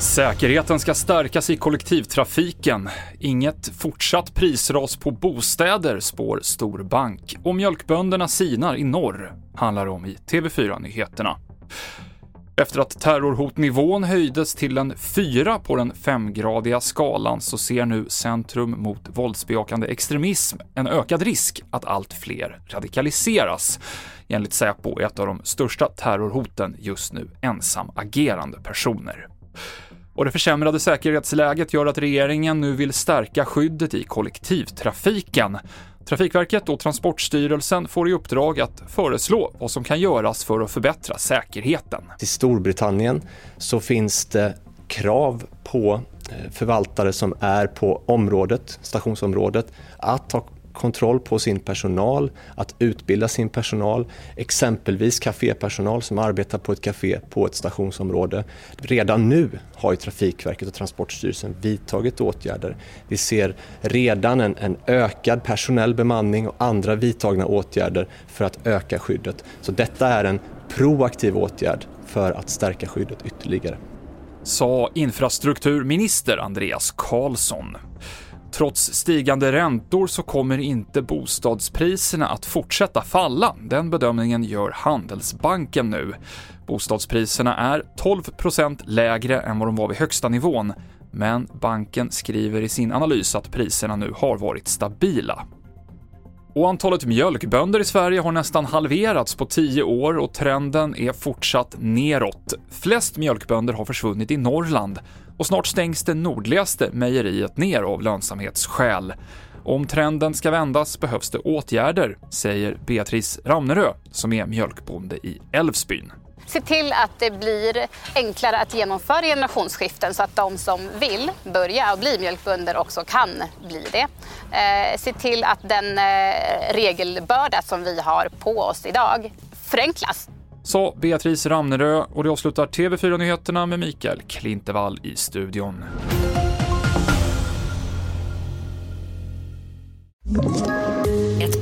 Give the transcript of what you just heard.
Säkerheten ska stärkas i kollektivtrafiken. Inget fortsatt prisras på bostäder, spår storbank. Och mjölkbönderna sinar i norr, handlar om i TV4-nyheterna. Efter att terrorhotnivån höjdes till en fyra på den femgradiga skalan så ser nu Centrum mot våldsbejakande extremism en ökad risk att allt fler radikaliseras. Enligt Säpo är ett av de största terrorhoten just nu ensamagerande personer. Och det försämrade säkerhetsläget gör att regeringen nu vill stärka skyddet i kollektivtrafiken. Trafikverket och Transportstyrelsen får i uppdrag att föreslå vad som kan göras för att förbättra säkerheten. I Storbritannien så finns det krav på eh, förvaltare som är på området, stationsområdet, att ta kontroll på sin personal, att utbilda sin personal, exempelvis kafépersonal som arbetar på ett kafé på ett stationsområde. Redan nu har ju Trafikverket och Transportstyrelsen vidtagit åtgärder. Vi ser redan en, en ökad personell bemanning och andra vidtagna åtgärder för att öka skyddet. Så detta är en proaktiv åtgärd för att stärka skyddet ytterligare. Sa infrastrukturminister Andreas Karlsson. Trots stigande räntor så kommer inte bostadspriserna att fortsätta falla. Den bedömningen gör Handelsbanken nu. Bostadspriserna är 12% lägre än vad de var vid högsta nivån, men banken skriver i sin analys att priserna nu har varit stabila. Och antalet mjölkbönder i Sverige har nästan halverats på 10 år och trenden är fortsatt neråt. Flest mjölkbönder har försvunnit i Norrland och snart stängs det nordligaste mejeriet ner av lönsamhetsskäl. Om trenden ska vändas behövs det åtgärder, säger Beatrice Ramnerö som är mjölkbonde i Älvsbyn se till att det blir enklare att genomföra generationsskiften så att de som vill börja och bli mjölkbönder också kan bli det. Eh, se till att den eh, regelbörda som vi har på oss idag förenklas. Sa Beatrice Ramnerö och det avslutar TV4-nyheterna med Mikael Klintevall i studion.